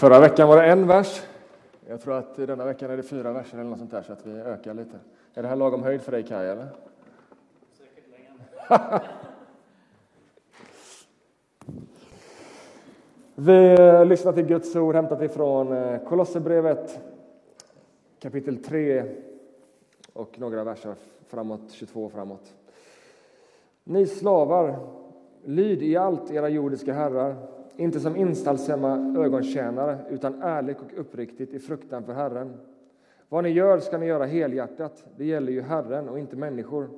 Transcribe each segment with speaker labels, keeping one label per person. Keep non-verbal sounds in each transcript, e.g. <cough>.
Speaker 1: Förra veckan var det en vers. Jag tror att denna veckan är det fyra verser eller något sånt där, så att vi ökar lite. Är det här lagom höjd för dig, Kaj? Eller? Säkert <laughs> längre. vi lyssnar till Guds ord hämtat ifrån eh, Kolosserbrevet kapitel 3 och några verser framåt, 22 framåt. Ni slavar, lyd i allt era jordiska herrar inte som inställsamma ögontjänare, utan ärligt och uppriktigt i fruktan för Herren. Vad ni gör ska ni göra helhjärtat. Det gäller ju Herren och inte människor.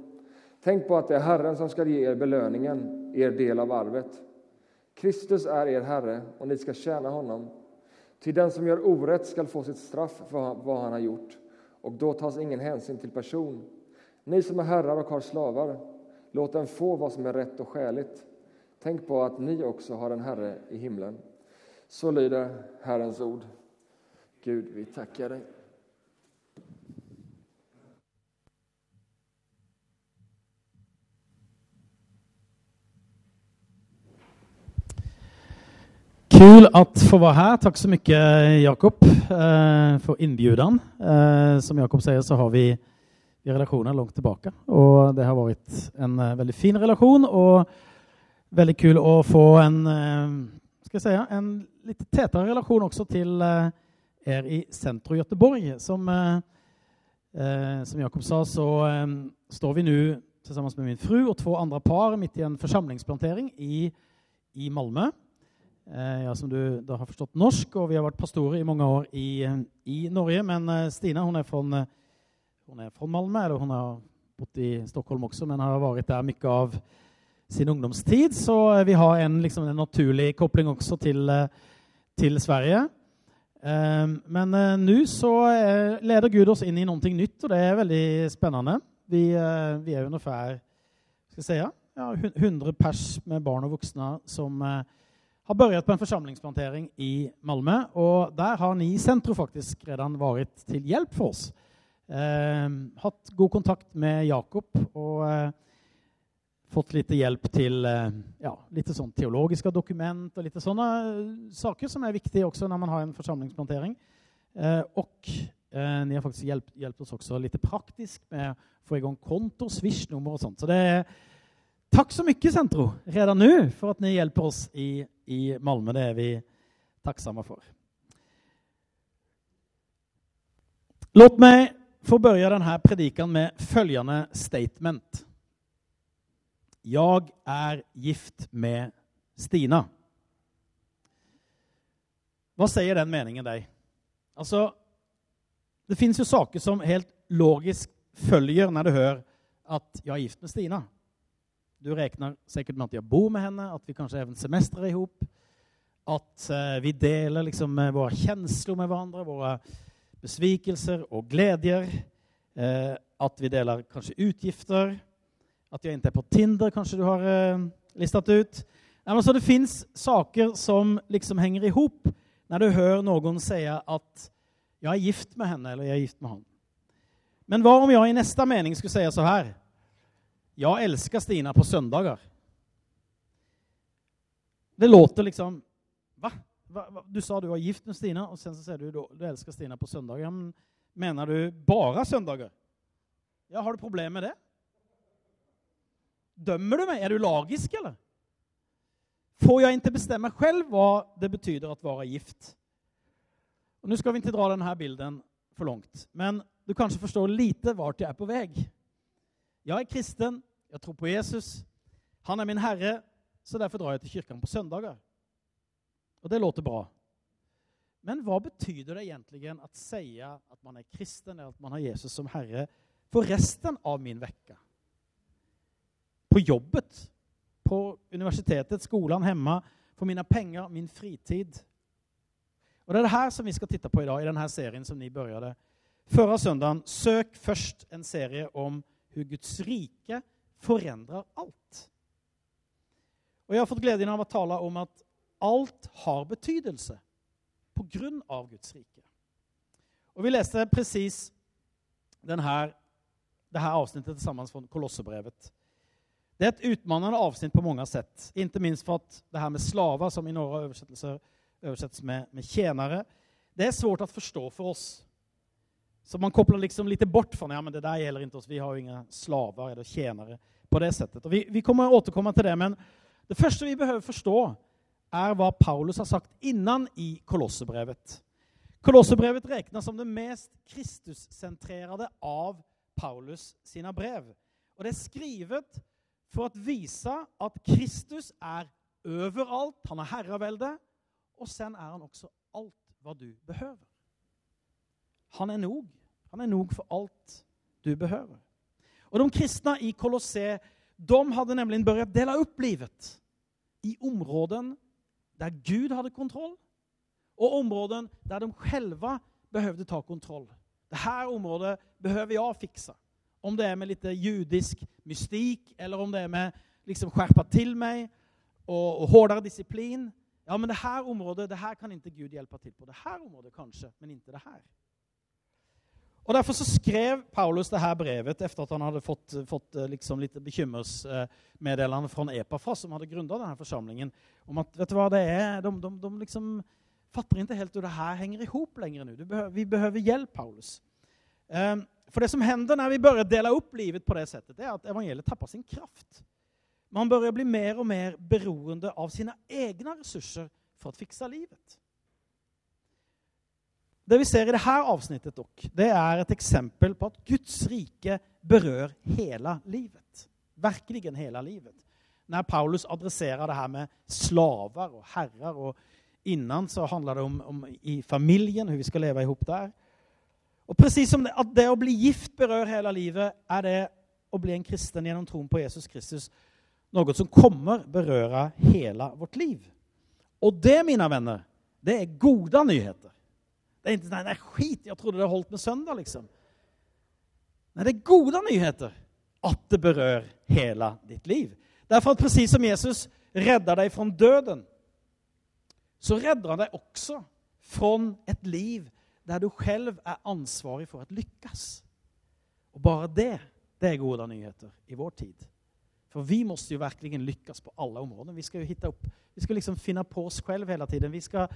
Speaker 1: Tänk på att det är Herren som ska ge er belöningen, er del av arvet. Kristus är er Herre, och ni ska tjäna honom. Till den som gör orätt skall få sitt straff för vad han har gjort, och då tas ingen hänsyn till person. Ni som är herrar och har slavar, låt dem få vad som är rätt och skäligt. Tänk på att ni också har en Herre i himlen. Så lyder Herrens ord. Gud, vi tackar dig.
Speaker 2: Kul att få vara här. Tack så mycket Jakob eh, för inbjudan. Eh, som Jakob säger så har vi, relationer långt tillbaka och det har varit en eh, väldigt fin relation och väldigt kul å få en, skal jeg si, en litt tetere relasjon også til er i sentrum Göteborg. Som, som Jakob sa så står vi nå sammen med min fru og to andre par midt i en forsamlingsplantering i, i Malmö. Eh, ja, som du da har forstått norsk, og vi har vært pastorer i mange år i, i Norge. Men eh, Stina hun er, fra, hun er fra Malmö, eller hun har bott i Stockholm også, men har vært der mye av sin ungdomstid. Så vi har en, liksom, en naturlig koppling også til, til Sverige. Men nå så leder Gud oss inn i noe nytt, og det er veldig spennende. Vi, vi är ungefär skal si, säga, ja, 100 pers med barn og voksne som har begynt på en forsamlingsplantering i Malmö Og der har ni i faktisk redan vært til hjelp for oss. Eh, haft god kontakt med Jakob og eh, fått lite hjelp til eh, ja, litt sånn teologiske dokument og litt sådana eh, saker som er viktige også når man har en forsamlingsplantering. Eh, og eh, ni har faktisk hjulpet hjelp oss også litt praktisk med å få i gang konto, swishnummer og sånt. Så det er Takk så mye, Sentro, redan nå for at ni hjelper oss i, i Malmö. Det er vi takksomme for. Låt meg få börja denne predikan med følgende statement. Jag er gift med Stina. Hva sier den meningen deg? Altså, det fins jo saker som helt logisk følger når du hører at 'jeg er gift med Stina. Du regner sikkert med at jeg bor med henne, at vi kanske en semester ihop, hop. At vi deler liksom våre kjensler med hverandre, våre besvikelser og gleder. at vi deler kanskje utgifter, att de er inne på Tinder kanskje du har listet ut. Alltså det fins saker som liksom hänger ihop når du hører noen si at 'jeg er gift med henne eller 'jeg er gift med han'. Men hva om jeg i neste mening skulle si så her 'Jeg elsker Stina på søndager'? Det låter liksom, hva? hva? va? Du sa du var gift med Stina og sen så sier du du elsker Stina på søndager. Men mener du bare søndager? Ja, har du problemer med det? Dömer du mig? Är du lagisk eller? Får jag inte bestämma själv vad det betyder att vara gift? Och nu ska vi inte dra den här bilden för långt, men du kanske förstår lite vart jag är på väg. Jag är kristen, jag tror på Jesus, han är min Herre, så derfor drar jeg til kyrkan på søndager. Og det låter bra. Men hva betyder det egentlig å si at man er kristen eller at man har Jesus som Herre for resten av min vecka? På jobbet, på universitetet, skolan, hemma, för mina pengar, min fritid. Och det är det här som vi ska titta på i den här serien som ni började förra söndagen. Sök först en serie om hur Guds rike förändrar allt. Och jag har fått glädjen av att tala om att alt har betydelse på grunn av Guds rike. Og vi leste precis det her avsnittet sammen med Kolosserbrevet. Det är ett utmanande avsnitt på många sätt, inte minst för att det här med slavar som i några översättelser översätts med, med tjänare. Det är svårt att förstå för oss. Så man kopplar liksom lite bort från ja, men det där gäller inte oss, vi har ju inga slavar eller tjänare på det sättet. Och vi, vi kommer att återkomma till det, men det första vi behöver förstå är vad Paulus har sagt innan i Kolosserbrevet. Kolosserbrevet räknas som det mest Kristuscentrerade av Paulus sina brev. Och det är skrivet för å vise at Kristus er overalt, han er herreveldet, og sen er han også alt hva du behøver. Han er nog. Han er nog for alt du behøver. Og de kristne i Kolosse, de nemlig begynt å dele opp livet i områden der Gud hadde kontroll og områden der de själva behøvde ta kontroll. Det här området behøver jeg fixa. Om det er med litt judisk mystik eller om det er med liksom skjerpa til meg og, og hårdare disiplin. Ja, men det her området, det her kan ikke Gud hjelpe til på. Det her området kanskje, men ikke det her. Og Derfor så skrev Paulus det her brevet efter at han hadde fått, fått eh, liksom litt bekymringsmeddelende fra Epafras som hadde grundat denne forsamlingen. Om at vet du hva det er, De, de, de liksom fatter ikke helt hvor det her henger ihop lenger nå. Vi behøver hjelp, Paulus. Um, för det som hender når vi börjar dela upp livet på det sättet är att evangeliet tappar sin kraft. Man börjar bli mer og mer beroende av sine egne ressurser for å fikse livet. Det vi ser i dette avsnittet dok, det er et eksempel på at Guds rike berører hele livet. Verkligen hele livet. Når Paulus adresserer det her med slaver og herrer og innan så handler det om, om i familien, hvordan vi skal leve i ihop där. Och precis som det, at det å bli gift berører hele livet, er det å bli en kristen gjennom tron på Jesus Kristus något som kommer berøre hele vårt liv. Og det, mine vänner, det er goda nyheter. Det er ikke nei, nei, skit, jeg trodde det holdt med søndag, liksom. Nei, det er goda nyheter at det berører hele ditt liv. Derfor at precis som Jesus redder deg fra døden, så redder han deg også fra et liv där du själv är ansvarig för att lyckas. Och bara det, det är goda nyheter i vår tid. För vi måste ju verkligen lyckas på alla områden. Vi ska ju hitta upp, vi ska liksom finna på oss själv hela tiden. Vi ska,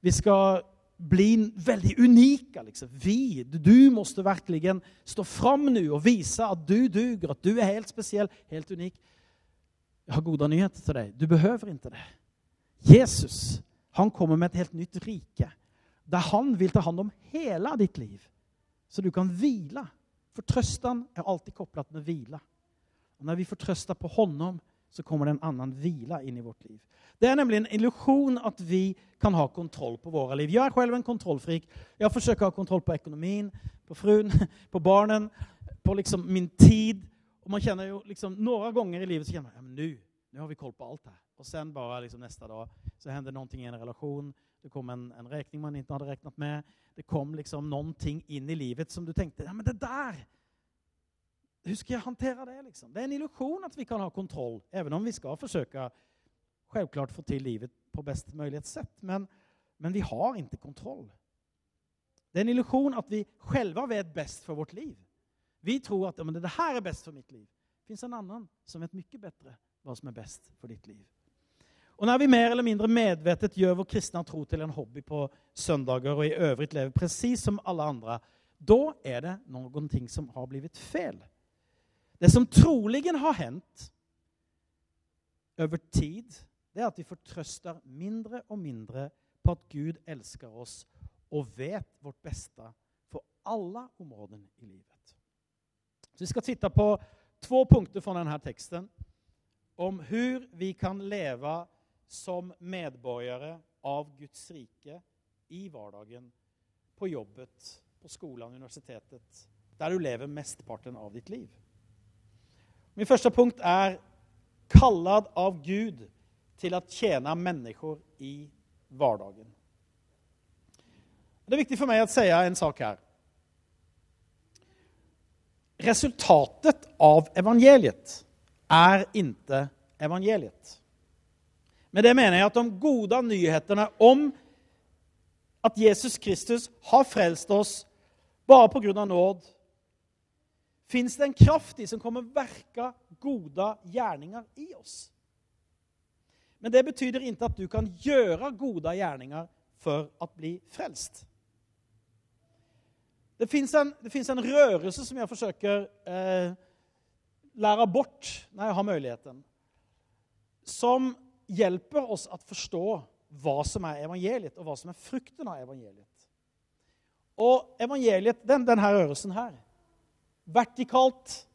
Speaker 2: vi ska bli väldigt unika. Liksom. Vi, du måste verkligen stå fram nu och visa att du duger, att du är helt speciell, helt unik. Jag har goda nyheter till dig. Du behöver inte det. Jesus, han kommer med ett helt nytt rike där han vil ta hand om hele ditt liv. Så du kan vila. trøsten er alltid kopplat med vila. Og når vi får trøsta på honom så kommer det en annen vila in i vårt liv. Det er nemlig en illusion at vi kan ha kontroll på våre liv. Jeg er selv en kontrollfrik. Jeg forsøker å ha kontroll på ekonomin, på frun, <laughs> på barnen, på liksom min tid. Og man kjenner jo liksom, Noen ganger i livet så kjenner man, ja, men nå har vi koll på alt her. Og sen bare liksom neste dag så hender noe i en relation. Det kom en, en regning man ikke hadde regnet med. Det kom liksom noen ting in i livet som du tenkte ja men det der! hur skal jeg hantera det? Liksom? Det er en illusion at vi kan ha kontroll, even om vi skal forsøke självklart få til livet på best mulig sett. Men, men vi har ikke kontroll. Det er en illusion at vi selv vet best for vårt liv. Vi tror at ja, men det her er best for mitt liv. Det fins en annen som vet mye bedre hva som er best for ditt liv. Och når vi mer eller mindre medvetet gjør vår kristne tro til en hobby på søndager og i øvrigt lever precis som alle andre, da er det noen ting som har blitt fel. Det som troligen har hendt over tid, det er at vi fortrøster mindre og mindre på at Gud elsker oss og vet vårt beste for alle områden i livet. Så vi skal titta på två punkter fra denne teksten om hur vi kan leva som medborgere av Guds rike i hverdagen, på jobbet, på skolen, universitetet, der du lever mestparten av ditt liv. Min første punkt er kallad av Gud til å tjene mennesker i hverdagen. Det er viktig for meg å si en sak her. Resultatet av evangeliet er inte evangeliet. Med det menar jag att de goda nyheterna om att Jesus Kristus har frälst oss bara på grund av nåd finns det en kraft i som kommer verka goda gärningar i oss. Men det betyder inte att du kan göra goda gärningar för att bli frälst. Det fins en, en rørelse som jeg forsøker eh, lære bort når jeg har muligheten, Som hjälper oss at forstå hva som er evangeliet og hva som er frukten av evangeliet. Og evangeliet, den, denne här her. Vertikalt,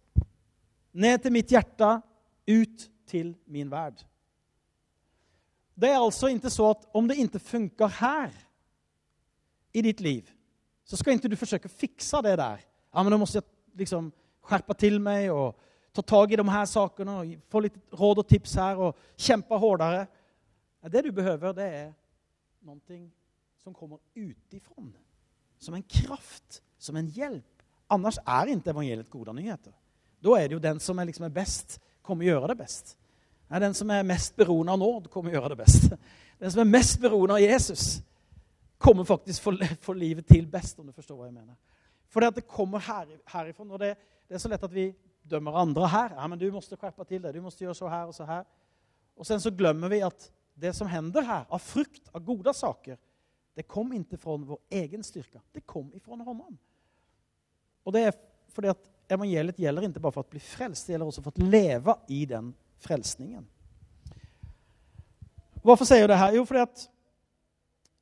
Speaker 2: ned til mitt hjerte, ut til min verd. Det er altså ikke så at om det ikke funker her i ditt liv så skal ikke du forsøke å fikse det der. Ja, men nå må jeg liksom skjerpe til meg och ta tag i de her sakene og få litt råd og tips her og kjempe hardere. Det du behøver, det er noe som kommer utifrån. Som en kraft, som en hjelp. Annars er ikke evangeliet gode nyheter. Da er det jo den som er, liksom er best, kommer gjøre det best. Det er Den som er mest beroende av nåd kommer gjøre det best. <laughs> Den som er mest beroende av Jesus kommer faktisk få, livet til best, om du forstår hva jeg mener. For det kommer her, herifra. og det, det er så lett at vi dömer andre her. Ja, men du måste skärpa till det, du måste göra så här och så här. Och sen så glömmer vi att det som händer här, av frukt, av goda saker, det kom inte från vår egen styrka. Det kom ifrån honom. Och det är för at evangeliet gäller inte bara för att bli frälst, det gäller också för att leva i den frälsningen. Varför säger jag det här? Jo, för att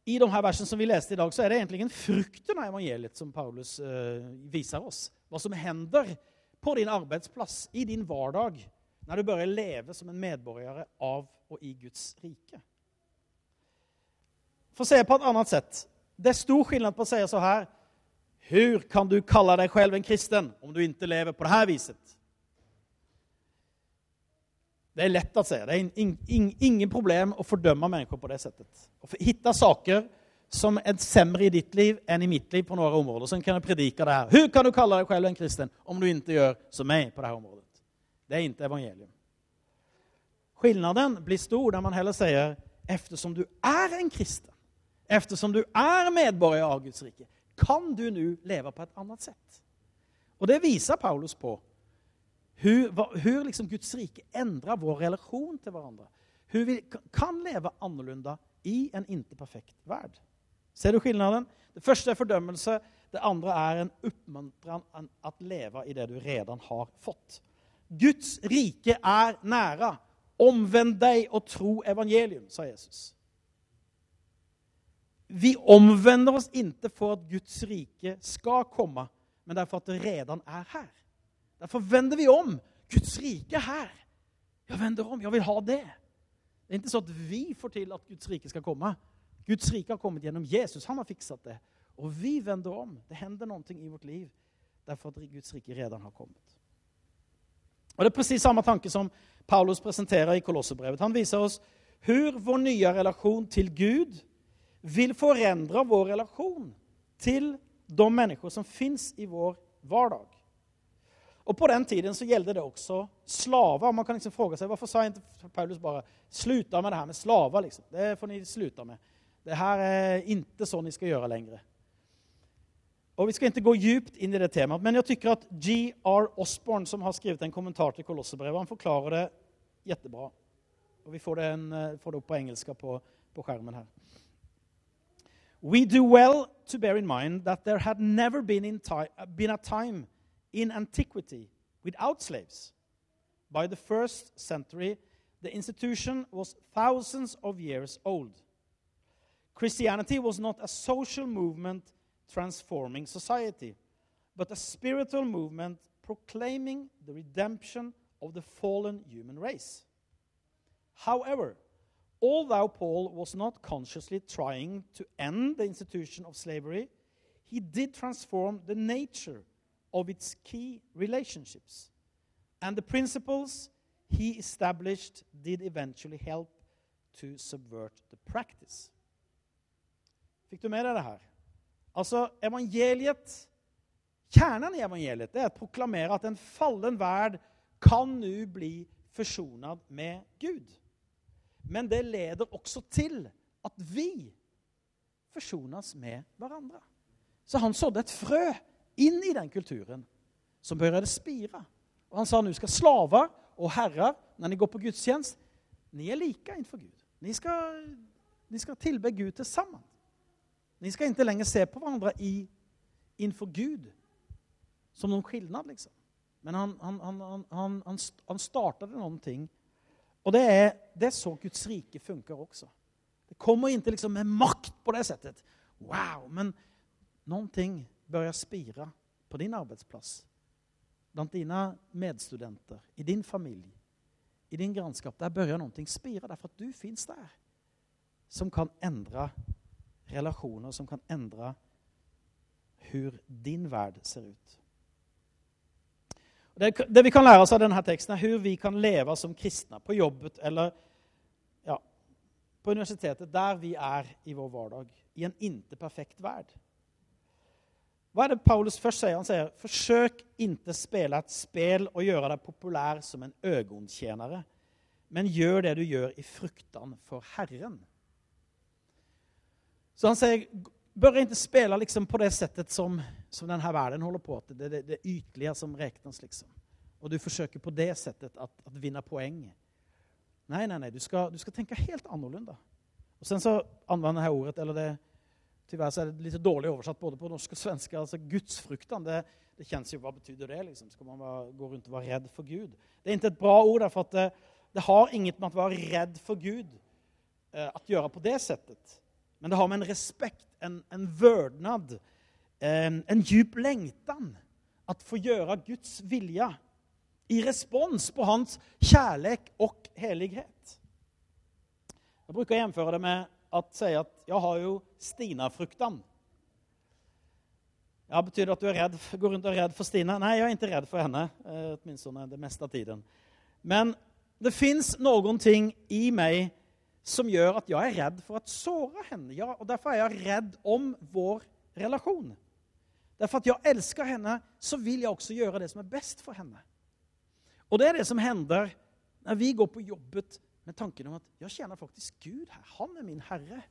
Speaker 2: i de här versen som vi läste idag så är det egentligen frukten av evangeliet som Paulus eh, visar oss. Vad som händer på din arbeidsplass, i din hverdag, når du bare lever som en medborgare av og i Guds rike. For å se på et annet sett. det er stor skillnad på å si så her hur kan du kalla deg selv en kristen om du ikke lever på det her viset? Det er lett å se. det er in, in, ingen problem å fordømme mennesker på det settet. Å hitta saker som et semmer i ditt liv enn i mitt liv på noen områder. Sånn kan jeg predika det her. Hur kan du kalla deg selv en kristen om du ikke gjør som meg på dette området? Det er ikke evangelium. Skillnaden blir stor når man heller sier eftersom du er en kristen, eftersom du er medborger av Guds rike, kan du nu leve på et annet sett. Og det viser Paulus på hur liksom Guds rike endrer vår relasjon til hverandre. Vi kan leve annorlunda i en ikke perfekt värld. Ser du skillnaden? Det første er fordømmelse. det andre er en oppmuntran at leve i det du redan har fått. Guds rike er nære. Omvend deg og tro evangelium, sa Jesus. Vi omvender oss ikke for at Guds rike skal komme, men derfor at det redan er her. Derfor vender vi om. Guds rike er her. Jeg vender om, Jeg vil ha det. Det er ikke så at vi får til at Guds rike skal komma. Guds rike har kommet gjennom Jesus, han har fixat det. Og vi vender om. Det hender noe i vårt liv derfor at Guds rike redan har kommet. Og Det er precis samme tanke som Paulus presenterer i Kolosserbrevet. Han viser oss hur vår nye relasjon til Gud vil forandre vår relasjon til de mennesker som fins i vår hverdag. Og på den tiden så gjelder det også slavar. Man kan liksom fråga seg, Hvorfor sa ikke Paulus bare sluta med det her med slavar? Liksom. Det får ni sluta med. Det her er ikke sånn vi skal gjøre lenger. Og Vi skal ikke gå djupt inn i det temaet, men jeg tycker at G.R. Osborne som har skrevet en kommentar til Kolossebrevet, han forklarer det jättebra. Og vi får det, en, eh, får det opp på engelska på, på skjermen her. We do well to bear in mind that there had never been, in been a time in antiquity without slaves. By the first century, the institution was thousands of years old. Christianity was not a social movement transforming society, but a spiritual movement proclaiming the redemption of the fallen human race. However, although Paul was not consciously trying to end the institution of slavery, he did transform the nature of its key relationships. And the principles he established did eventually help to subvert the practice. Fick du med deg det her? Altså, evangeliet, Kjernen i evangeliet er å proklamere at en fallen verd kan nå bli forsonet med Gud. Men det leder også til at vi forsones med hverandre. Så han sådde et frø inn i den kulturen som började spire. Og han sa nå skal slaver og herrer, når de går på gudstjeneste, ni er like innenfor Gud. Ni skal, ni ska tillbe Gud tillsammans. Ni ska inte längre se på varandra i, inför Gud som någon skillnad. Liksom. Men han, han, han, han, han, startade någonting. Och det är, det är så Guds rike funkar också. Det kommer inte liksom med makt på det sättet. Wow! Men någonting börjar spira på din arbetsplats. Bland dina medstudenter, i din familj, i din grannskap. Der börjar någonting spira därför att du finns där. Som kan ändra relationer, som kan endre hur din värld ser ut. Det, det, vi kan lære oss av denne teksten er hvor vi kan leve som kristne på jobbet eller ja, på universitetet, der vi er i vår vardag, i en inte perfekt värld. Hva er det Paulus først sier? Han sier forsøk inte spille et spel og gjøre deg populær som en øgontjenere, men gjør det du gjør i fruktan for Herren. Så han sier bør jeg ikke spille liksom på det settet som, som denne verden holder på til. Det, det, det ytliga som regnes, Liksom. Og du forsøker på det settet at, att vinna poeng. Nei, nei, nei. Du skal, du skal tenke helt annorlunda. Og sen så anvender jeg ordet, eller det, tyvärr så er det litt dårlig oversatt både på norsk og svensk. Altså, gudsfrukten, det, det kjennes jo Hva betyder det? Liksom? Skal man vara, gå rundt og være redd for Gud? Det er ikke et bra ord for det, det har inget med å være redd for Gud eh, att gjøre på det sättet. Men det har med en respekt, en, en vørdnad, en, en djup lengtan at få gjøre Guds vilje i respons på hans kjærlek og helighet. Jeg bruker å gjenføre det med å si at jeg har jo Stina-fruktan. Ja, Betyr det at du er redd, går rundt og er redd for Stina? Nei, jeg er ikke redd for henne, eh, det meste av tiden. Men det fins noen ting i mig som gjør at jeg er redd for å såre henne. Ja, og derfor er jeg redd om vår relasjon. Derfor at jeg elsker henne så vil jeg også gjøre det som er best for henne. Og det er det som hender når vi går på jobbet med tanken om at jeg tjener faktisk Gud her. han er min Herre.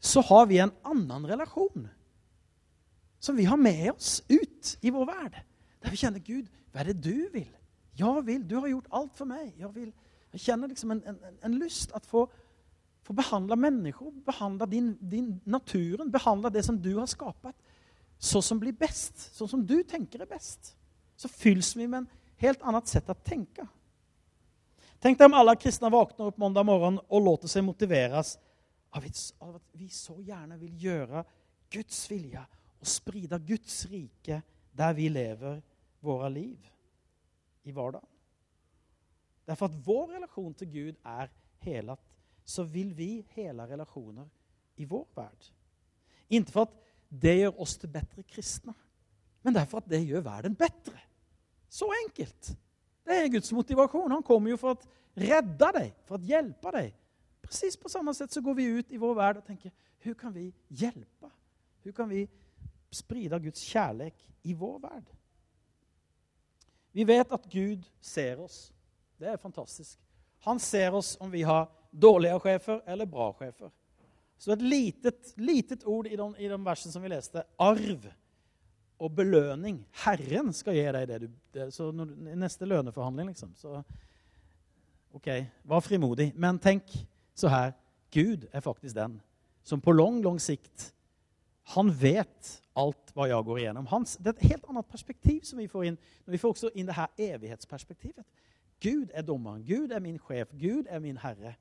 Speaker 2: Så har vi en annen relasjon som vi har med oss ut i vår verden. Der vi kjenner Gud, hva er det du vil? Jeg vil, du har gjort alt for meg. Jeg vill jag kjenner liksom en, en, en lyst at få, få behandle mennesker, behandle din, din naturen, behandle det som du har skapat så som blir best. så som du tenker er best. Så fylls vi med en helt annet sett å tenke. Tenk deg om alle kristne våkner opp måndag morgen og låter seg motiveres av at vi så gjerne vil gjøre Guds vilje og sprida Guds rike der vi lever våre liv i vardagen. Därför at vår relasjon til Gud er helat, så vil vi hele relasjoner i vår verd. Inte for at det gjør oss til bedre kristne, men derfor at det gjør verden bedre. Så enkelt. Det er Guds motivasjon. Han kommer jo for å redde deg, for å hjelpe deg. Precis på samme sett så går vi ut i vår verd og tenker hvordan kan vi hjelpe? Hvordan kan vi sprida Guds kjærlighet i vår verd? Vi vet at Gud ser oss. Det er fantastisk. Han ser oss om vi har dårlige chefer eller bra chefer. Så et litet, litet ord i den, i den versen som vi leste. arv og belønning. Herren skal gi deg det. Du, det så nästa löneförhandling liksom. Så, OK, var frimodig. Men tenk så her. Gud er faktisk den som på lang, lang sikt, han vet alt hva jeg går igjennom. Hans, det er et helt annet perspektiv som vi får inn. Men vi får også inn det her evighetsperspektivet. Gud är domaren, Gud är min chef, Gud är min Herre.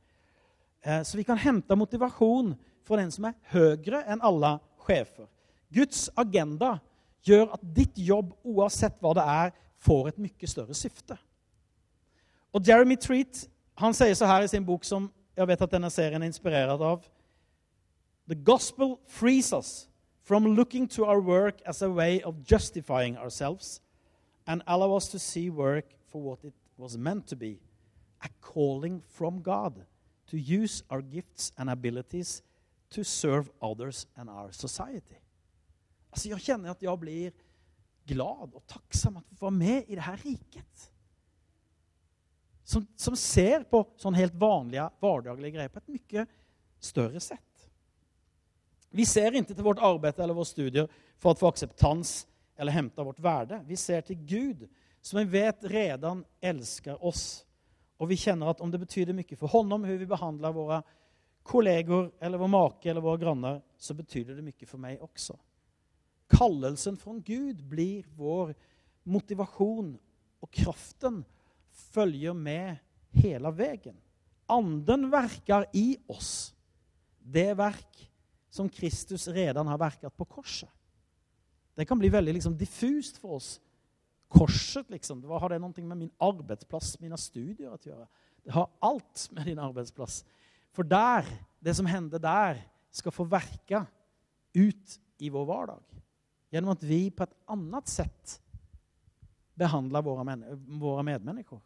Speaker 2: Eh, så vi kan hente motivasjon fra den som er høyere enn alle chefer. Guds agenda gjør at ditt jobb, oavsett hva det er, får et mye større syfte. Og Jeremy Treat, han sier så her i sin bok som jeg vet at denne serien er inspirert av. The gospel frees us from looking to our work as a way of justifying ourselves and allow us to see work for what it was meant to be a calling from God to use our gifts and abilities to serve others and our society. Altså, jeg kjenner at jeg blir glad og takksom at vi får være med i det här riket. Som, som ser på sånn helt vanlige, hverdaglige greier på et mye større sett. Vi ser ikke til vårt arbeid eller våre studier for å få akseptans eller hente vårt verde. Vi ser til Gud som vi vet redan älskar oss och vi känner att om det betyder mycket för honom hur vi behandlar våra kollegor eller vår make eller våra grannar så betyder det mycket för mig också. Kallelsen från Gud blir vår motivation och kraften följer med hela vägen. Anden verkar i oss. Det verk som Kristus redan har verkat på korset. Det kan bli veldig liksom diffust for oss. Korset, liksom, Hva har det noe med min arbeidsplass, mine studier å gjøre? Det har alt med din arbeidsplass. For der, det som hender der, skal få verka ut i vår vardag. Gjennom at vi på et annet sett behandler våre, men våre medmennesker.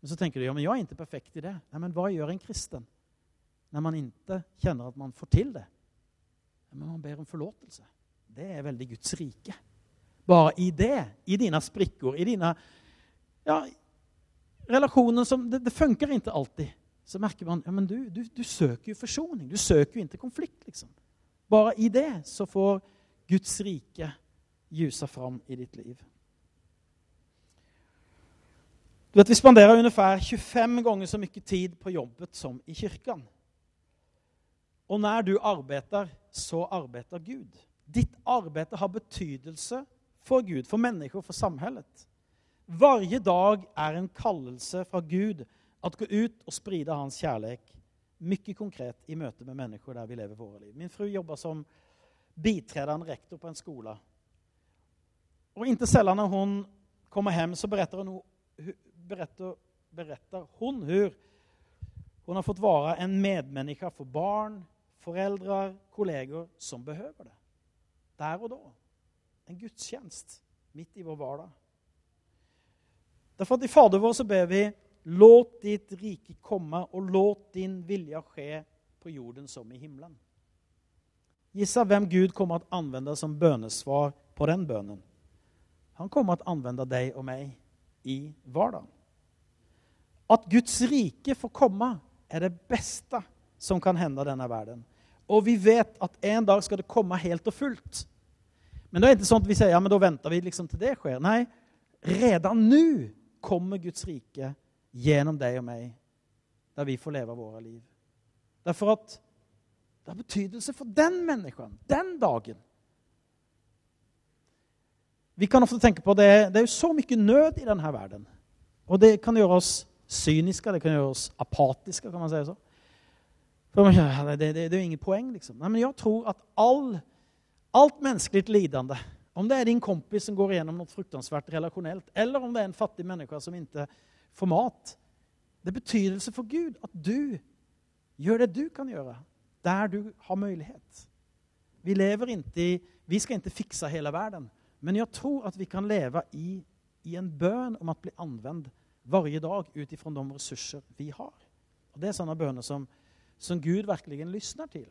Speaker 2: Men så tenker du, ja men jeg er ikke perfekt i det. Nei, men hva gjør en kristen? når man ikke kjenner at man får til det. Men man ber om forlåtelse. Det er veldig Guds rike. Bara i det, i dina sprickor, i dina ja, relasjoner som det, det funker ikke alltid. Så merker man, ja men du, du, du søker jo forsoning. du søker jo ikke konflikt. Liksom. Bare i det så får Guds rike ljusa fram i ditt liv. Du vet, vi spanderer ungefær 25 ganger så mye tid på jobbet som i kyrkan. Og når du arbeider, så arbeider Gud. Ditt arbeid har betydelse för Gud, for mennesker, for samhället. Varje dag er en kallelse fra Gud at gå ut og spride hans kjærlighet mye konkret i møte med mennesker der vi lever våre liv. Min fru jobber som biträdande rektor på en skola. Og ikke sällan når hun kommer hjem, så berättar hun, berättar, berättar hun hur hun har fått være en medmänniska for barn, föräldrar, kollegor som behøver det. Der og då. En gudstjänst midt i vår vardag. Derfor at i Fader vår så ber vi låt ditt rike komme, og låt din vilje ske på jorden som i himmelen. Gissa vem Gud kommer att använda som bönesvar på den bönen. Han kommer att använda dig och mig i vardagen. At Guds rike får komme, er det beste som kan hende denne verden. Og vi vet at en dag skal det komme helt og fullt. Men det er ikke sånn at vi sier ja men da venter vi liksom til det sker. Nei, redan nå kommer Guds rike gjennom deg og meg, der vi får leve våre liv. Derfor at det har betydelse for den mennesken, den dagen. Vi kan ofte tenke på det, det är så mye nød i denne verden. Og det kan gjøre oss cyniske, det kan gjøre oss apatiske, kan man si så. För man det, det, er jo ingen poeng, liksom. Nei, men jeg tror at all, allt menneskelig lidende, om det er din kompis som går gjennom noe fruktansvært relasjonelt, eller om det er en fattig menneske som ikke får mat, det er betydelse for Gud at du gjør det du kan gjøre, der du har mulighet. Vi lever ikke i, vi skal ikke fikse hele verden, men jeg tror at vi kan leve i, i en bønn om å bli anvendt varje dag utifrån de ressurser vi har. Og det er sånne bønner som, som Gud virkelig lysner til.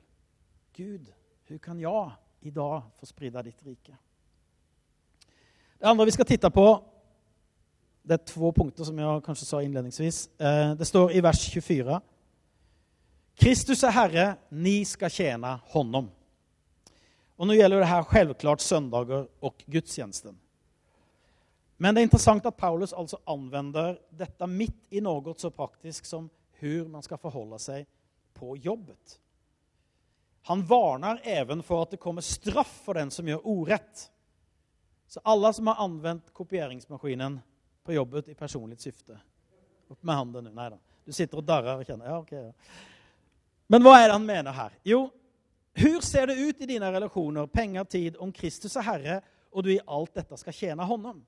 Speaker 2: Gud, hvordan kan jag idag få sprida ditt rike? Det andre vi skal titte på, det er to punkter som jeg kanskje sa inledningsvis. Eh, det står i vers 24. Kristus er Herre, ni skal tjene honom. Og nå gjelder det her selvklart søndager og gudstjenesten. Men det er interessant at Paulus altså anvender dette midt i noe så praktisk som hur man skal forholde seg på jobbet. Han varnar even for at det kommer straff for den som gjør orätt. Så alle som har anvendt kopieringsmaskinen på jobbet i personlig syfte, Opp med handen nå. Nei da. Du sitter og darrer og kjenner ja ok. Ja. Men hva er det han mener her? Jo, hur ser det ut i dina relationer, pengar, tid, om Kristus er Herre og du i alt dette skal tjene honom?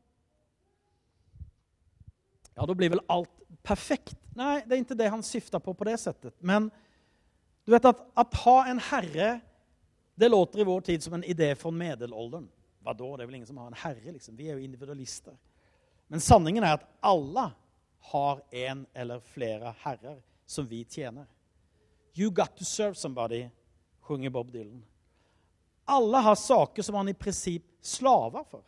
Speaker 2: ja da blir vel alt perfekt. Nei, det er ikke det han syftar på på det settet. Men du vet at, at ha en herre, det låter i vår tid som en idé från medelåldern. da? det er vel ingen som har en herre liksom. Vi er jo individualister. Men sanningen er at alle har en eller flere herrer som vi tjener. You got to serve somebody, sjunger Bob Dylan. Alle har saker som han i princip slaver for.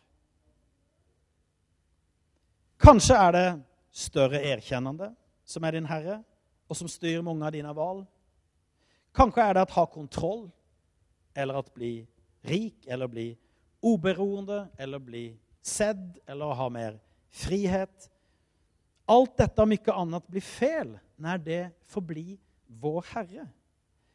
Speaker 2: Kanskje er det større erkjennende som er din Herre og som styrer mange av dine val. Kanske er det å ha kontroll eller å bli rik eller bli oberoende eller bli sedd eller ha mer frihet. Alt dette og mye annet blir fel når det får bli vår Herre.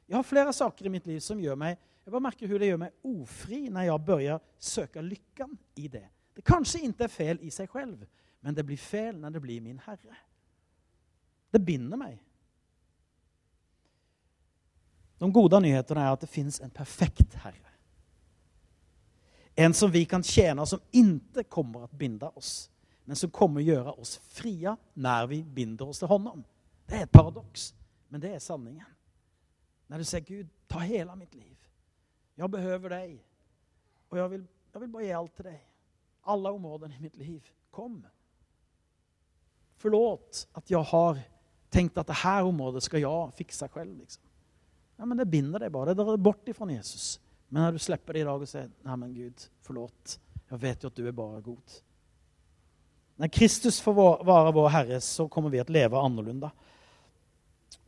Speaker 2: Jeg har flere saker i mitt liv som gjør meg jeg bare merker hun, det gjør meg ofri når jeg börjar søke lykken i det. Det kanskje ikke er fel i seg selv, men det blir fel når det blir min Herre. Det binder mig. De gode nyhetene er at det fins en perfekt Herre. En som vi kan tjene som inte kommer å binde oss, men som kommer å gjøre oss fria når vi binder oss til honom. Det er et paradox, men det er sanningen. Når du sier, Gud, ta hele mitt liv. Jeg behøver deg.' Og jeg vil, jeg vil bare ge alt til deg. Alle områden i mitt liv. Kom. Forlåt at jeg har tenkt at det her området skal jeg fikse selv. Liksom. Ja, men det binder deg bare. det er bort ifra Jesus. Men når du slipper det i dag og sier 'Nei, men Gud, forlåt. Jeg vet jo at du er bare god. Når Kristus får være vår Herre så kommer vi til å leve annorlunda.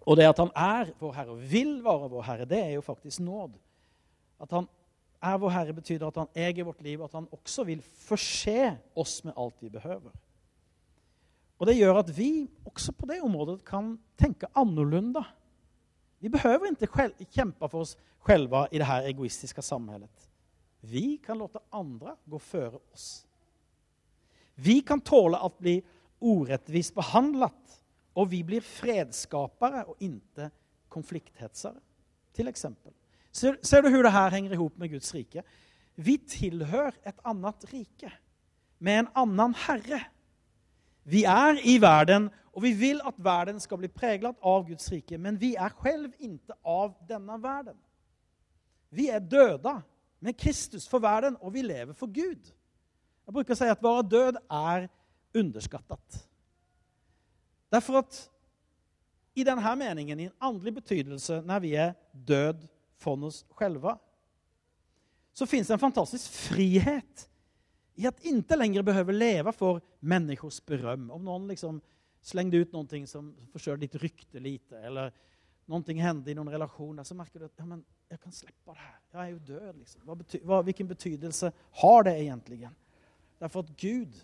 Speaker 2: Og det at han er vår Herre og vil være vår Herre, det er jo faktisk nåd. At han er vår Herre betyder at han eier vårt liv og at han også vil forse oss med alt vi behøver. Og det gjør at vi også på det området kan tenke annorlunda. Vi behöver inte kjempe för oss själva i det här egoistiska samhället. Vi kan låta andra gå före oss. Vi kan tåla att bli orättvist behandlat och vi blir fredsskapare och inte konflikthetsare. Till exempel. Ser, ser, du hur det här hänger ihop med Guds rike? Vi tillhör ett annat rike med en annan herre. Vi er i verden, og vi vil at verden skal bli präglad av Guds rike, men vi er selv ikke av denne verden. Vi er døde med Kristus for verden, og vi lever for Gud. Jeg bruker å si at vara død er underskattet. Derfor at i denne meningen, i en åndelig betydelse, når vi er død for oss selv, så fins det en fantastisk frihet i at inte lenger behøver leva for människors beröm. Om noen liksom slängde ut noe som förstörde ditt rykte lite, eller noe hände i någon relation, så merker du at ja, men jag kan släppa det här. Jag är ju död. Liksom. Vad bety vad, vilken betydelse har det egentligen? Därför att Gud,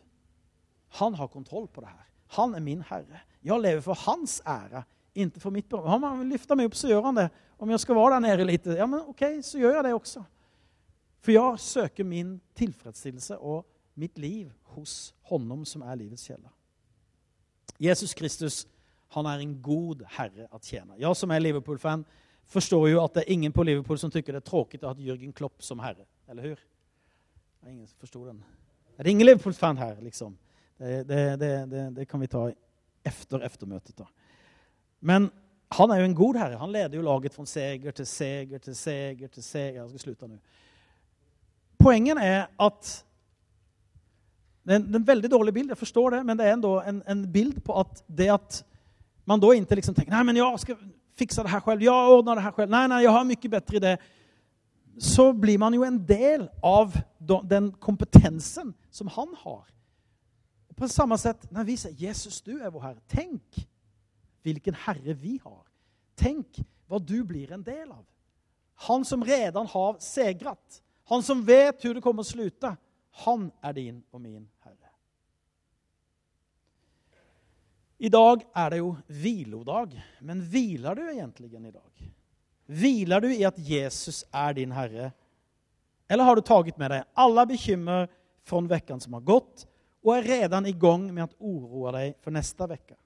Speaker 2: han har kontroll på det her. Han er min Herre. Jeg lever for hans ære, ikke for mitt beröm. Om han vill lyfta mig upp så gjør han det. Om jeg skal være der nere lite, ja men okej, så gjør jeg det också. För jeg søker min tilfredsstillelse og mitt liv hos honom som er livets kjelle. Jesus Kristus, han er en god Herre å tjene. Jeg som er Liverpool-fan forstår jo at det er ingen på Liverpool som tykker det er tråkig å ha Jørgen Klopp som Herre. Eller hur? Det er ingen som forstår den. Det det ingen Liverpool-fan her, Liksom? Det, det, det, det, kan vi ta efter eftermøtet. da. Men han er jo en god herre. Han leder jo laget fra seger til seger til seger til seger. Jeg skal slutte nu. Poängen er at det er en veldig dårlig bild, jeg forstår det, men det er ändå en, en bild på at det at man da ikke liksom tenker nej men jeg skal fikse det her selv, jeg ordner det her selv, nej nej jeg har mye bedre idé. Så blir man jo en del av den kompetensen som han har. Og på samme sett, når vi sier Jesus du er vår Herre, tenk vilken Herre vi har. Tenk hva du blir en del av. Han som redan har segrat, han som vet hvor det kommer å sluta, han er din og min Herre. I dag er det jo hvilodag, men hviler du egentligen dag? Hviler du i at Jesus er din Herre? Eller har du taget med deg alle bekymmer fra veckan som har gått og er redan i gang med å oroa deg for neste vecka?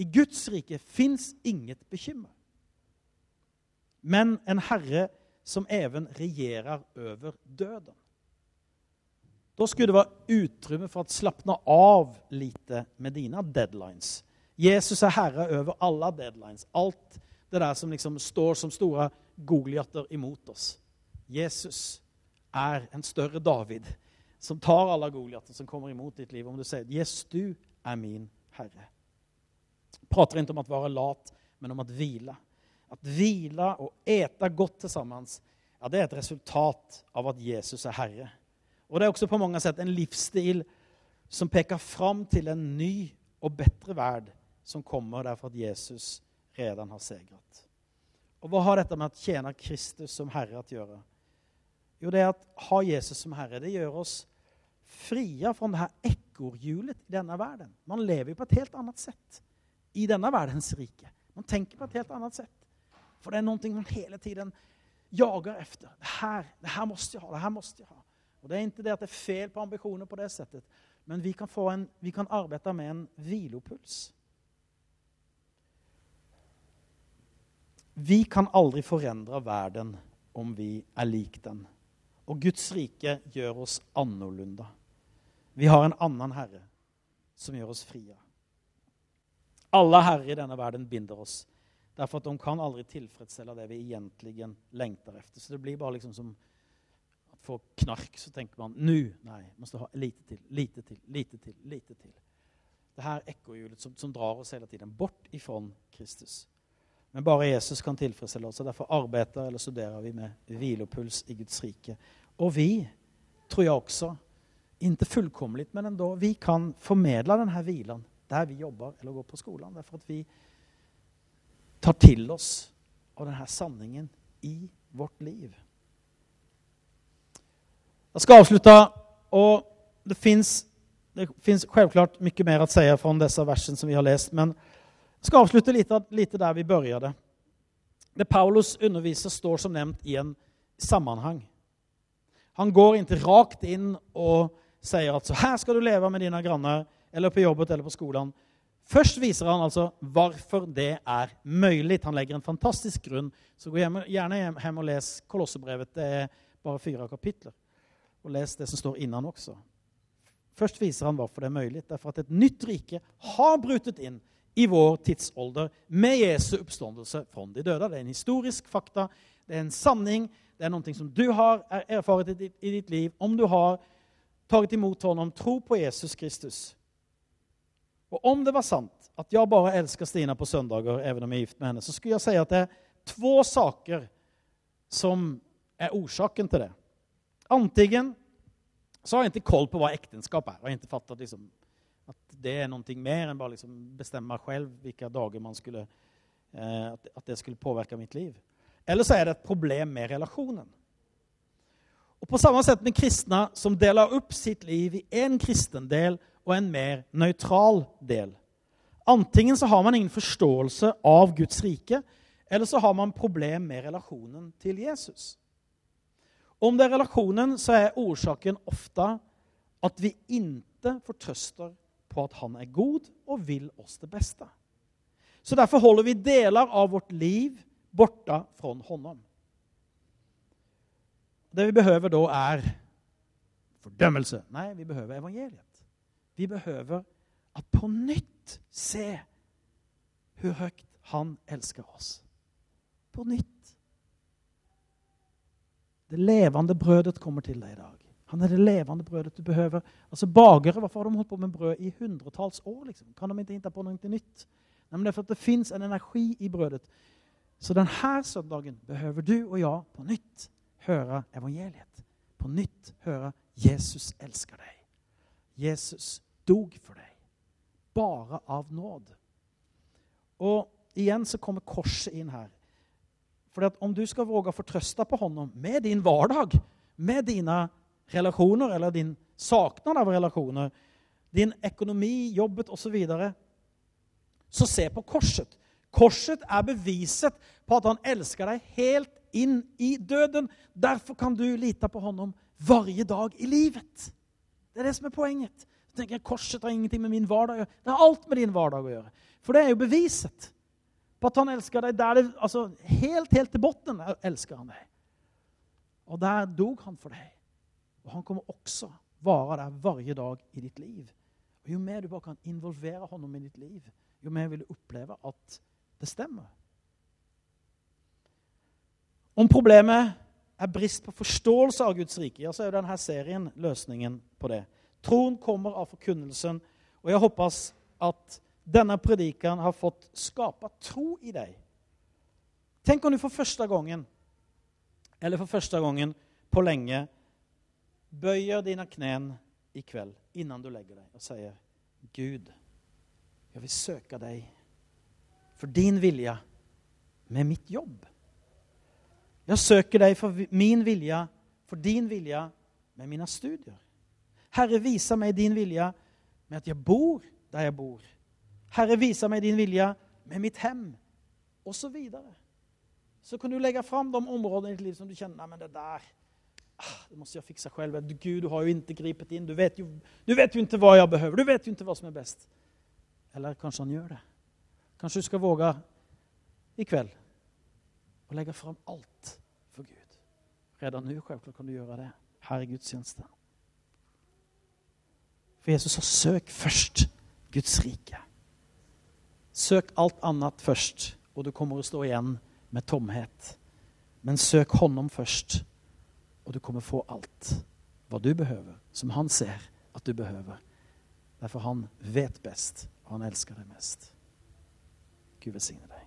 Speaker 2: I Guds rike fins inget bekymmer. Men en Herre som even regjerer over døden. Da skulle det være utrymme for å slappne av lite med dine deadlines. Jesus er herre over alle deadlines. Alt det der som liksom står som store Goliater imot oss. Jesus er en større David som tar alle Goliater som kommer imot ditt liv. Om du sier Jesus, du er min Herre. Prater ikke om å være lat, men om att vila. hvile og ete godt til sammen, ja, det er et resultat av at Jesus er Herre. Og det er også på mange sett en livsstil som peker fram til en ny og bedre verd som kommer derfor at Jesus redan har segret. Og hva har dette med å tjene Kristus som Herre å gjøre? Jo, det er at ha Jesus som Herre, det gjør oss fria fra det her ekorrhjulet i denne verden. Man lever på et helt annet sett i denne verdens rike. Man tenker på et helt annet sett. For det er noe man hele tiden jager efter. Det her, det her måste jeg ha. det her måste jeg ha. Og Det er ikke det at det er feil på ambisjoner på det settet, men vi kan, en, vi kan arbeide med en hvilopuls. Vi kan aldri forandre verden om vi er lik den. Og Guds rike gjør oss annerledes. Vi har en annen herre som gjør oss frie. Alle herrer i denne verden binder oss. Derfor at de kan aldri tilfredsstille det vi egentlig lengter etter. Så det blir bare liksom som at få knark, så tenker man nå, nei, måste ha lite til, lite til, lite til, lite til. Det her ekkohjulet som, som drar oss hele tiden bort ifra Kristus. Men bare Jesus kan tilfredsstille oss. og Derfor arbeider eller studerer vi med hvilopuls i Guds rike. Og vi, tror jeg også, ikke fullkomlig, men enda, vi kan formedle denne hvilen der vi jobber eller går på skolen. Derfor at vi tar til oss av denne sanningen i vårt liv. Jeg skal avslutte, og det fins selvklart mye mer å si fra disse versene som vi har lest. men jeg skal avslutte litt, lite der vi begynte. Det Paulus underviser, står som nevnt i en sammenheng. Han går ikke rakt inn og sier at så her skal du leve med dine granner, eller på jobbet eller på skolen. Først viser han altså hvorfor det er mulig. Han legger en fantastisk grunn. Så gå hjem, gjerne hjem og les Kolossebrevet. Det er bare fire kapitler. Og les det som står innan også. Først viser han hvorfor det er mulig. Derfor at et nytt rike har brutet inn i vår tidsalder med Jesu oppståndelse fra de døde. Det er en historisk fakta, det er en sanning, det er noe som du har erfart i ditt liv. Om du har tatt imot ham, tro på Jesus Kristus. Og om det var sant at jeg bare elsker Stina på søndager, even om jeg er gift med henne, så skulle jeg si at det er to saker som er årsaken til det. Antingen så har jeg ikke koll på hva ekteskap er. og jeg har ikke fattet liksom, at det er noe mer enn bare liksom bestemme selv hvilke dager man skulle, eh, at det skulle påvirke mitt liv. Eller så er det et problem med relasjonen. Og På samme sett med kristne som deler opp sitt liv i en kristen del og en mer nøytral del. Antingen så har man ingen forståelse av Guds rike, eller så har man problem med relasjonen til Jesus. Om det er relasjonen, så er årsaken ofte at vi ikke fortrøster på at han er god og vil oss det beste. Så derfor holder vi deler av vårt liv borte fra honom. Det vi behøver da, er fordømmelse. Nei, vi behøver evangeliet. Vi behøver at på nytt se hvor høyt han elsker oss. På nytt. Det levende brødet kommer til deg i dag. Han er det levende brødet du behøver. Altså Bakere, hvorfor har de holdt på med brød i hundretalls år? liksom? Kan de ikke hitta på noe nytt? Nei, men det er for at det fins en energi i brødet. Så denne søndagen behøver du og jeg på nytt høre evangeliet. På nytt høre Jesus elsker deg. Jesus dog for deg. Bare av nåd. Og igjen så kommer korset inn her. For om du skal våge å fortrøste på honom med din hverdag, med dine relasjoner eller din saknad av relasjoner, din økonomi, jobbet osv., så, videre, så se på korset. Korset er beviset på at han elsker deg helt inn i døden. Derfor kan du lite på honom hver dag i livet. Det er det som er poenget. Tenker Korset har ingenting med min hverdag å gjøre. Det har alt med din hverdag å gjøre. For det er jo beviset på at han elsker deg. Der det, altså, helt, helt til bunnen elsker han deg. Og der dog han for deg. Og han kommer også være der hver dag i ditt liv. Og Jo mer du bare kan involvere honom i ditt liv, jo mer vil du oppleve at det stemmer. Om problemet er brist på forståelse av Guds rike, ja, så er jo denne serien løsningen på det. Troen kommer av forkunnelsen, og jeg håper at denne predikan har fått skapa tro i deg. Tenk om du for første gangen, eller for første gangen på lenge, bøyer dine knær i kveld innan du legger deg og sier, Gud, jeg vil søke deg for din vilje med mitt jobb. Jeg søker deg for min vilje, for din vilje med mine studier. Herre, visa meg din vilje med at jeg bor der jeg bor. Herre, visa meg din vilja med mitt hem. Og så videre. Så kan du legge fram de områdene i ditt liv som du kjenner Nei, men det der ah, det jeg jag fixa selv. Gud, du har jo ikke gripet inn. Du vet, jo, du vet jo ikke hva jeg behøver. Du vet jo ikke hva som er best. Eller kanskje han gjør det. Kanskje du skal våge i ikväll å legge fram alt for Gud. Redan nå, självklart kan du gjøre det här i gudstjänsten. För Jesus sa 'Søk først Guds rike. Søk alt annet først, og du kommer å stå igjen med tomhet. Men søk honom først, og du kommer få alt hva du behøver, som han ser at du behøver. Derfor han vet best, og han elsker deg mest. Gud velsigne dig.